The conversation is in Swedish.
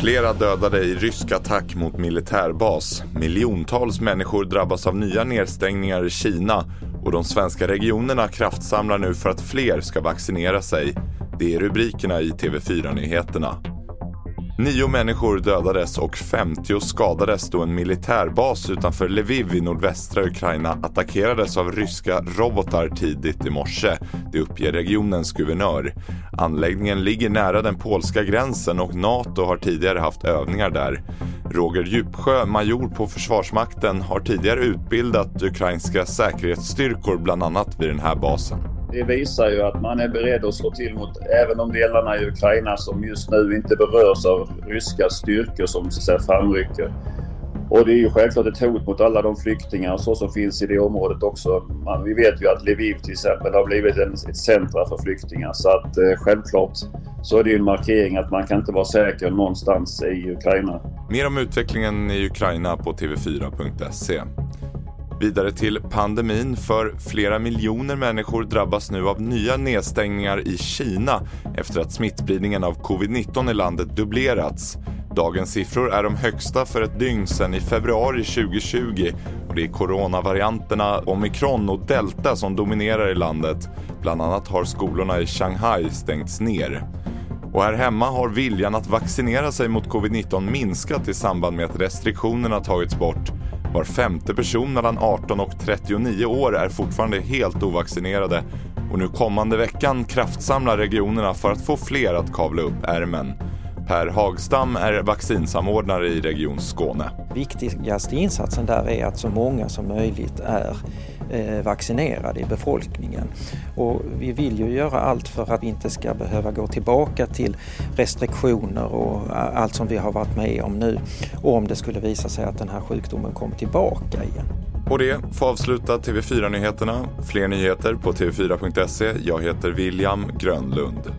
Flera dödade i rysk attack mot militärbas. Miljontals människor drabbas av nya nedstängningar i Kina och de svenska regionerna kraftsamlar nu för att fler ska vaccinera sig. Det är rubrikerna i TV4-nyheterna. Nio människor dödades och 50 skadades då en militärbas utanför Lviv i nordvästra Ukraina attackerades av ryska robotar tidigt i morse. Det uppger regionens guvernör. Anläggningen ligger nära den polska gränsen och NATO har tidigare haft övningar där. Roger Djupsjö, major på Försvarsmakten, har tidigare utbildat ukrainska säkerhetsstyrkor bland annat vid den här basen. Det visar ju att man är beredd att slå till mot även de delarna i Ukraina som just nu inte berörs av ryska styrkor som så att säga, framrycker. Och det är ju självklart ett hot mot alla de flyktingar och så som finns i det området också. Man, vi vet ju att Lviv till exempel har blivit en, ett centra för flyktingar så att eh, självklart så är det ju en markering att man kan inte vara säker någonstans i Ukraina. Mer om utvecklingen i Ukraina på tv4.se. Vidare till pandemin, för flera miljoner människor drabbas nu av nya nedstängningar i Kina efter att smittspridningen av covid-19 i landet dubblerats. Dagens siffror är de högsta för ett dygn sedan i februari 2020 och det är coronavarianterna omikron och delta som dominerar i landet. Bland annat har skolorna i Shanghai stängts ner. Och här hemma har viljan att vaccinera sig mot covid-19 minskat i samband med att restriktionerna tagits bort. Var femte person mellan 18 och 39 år är fortfarande helt ovaccinerade och nu kommande veckan kraftsamlar regionerna för att få fler att kavla upp ärmen. Per Hagstam är vaccinsamordnare i Region Skåne. Viktigaste insatsen där är att så många som möjligt är Eh, vaccinerade i befolkningen. Och vi vill ju göra allt för att vi inte ska behöva gå tillbaka till restriktioner och allt som vi har varit med om nu. Om det skulle visa sig att den här sjukdomen kommer tillbaka igen. Och det får avsluta TV4-nyheterna. Fler nyheter på tv4.se. Jag heter William Grönlund.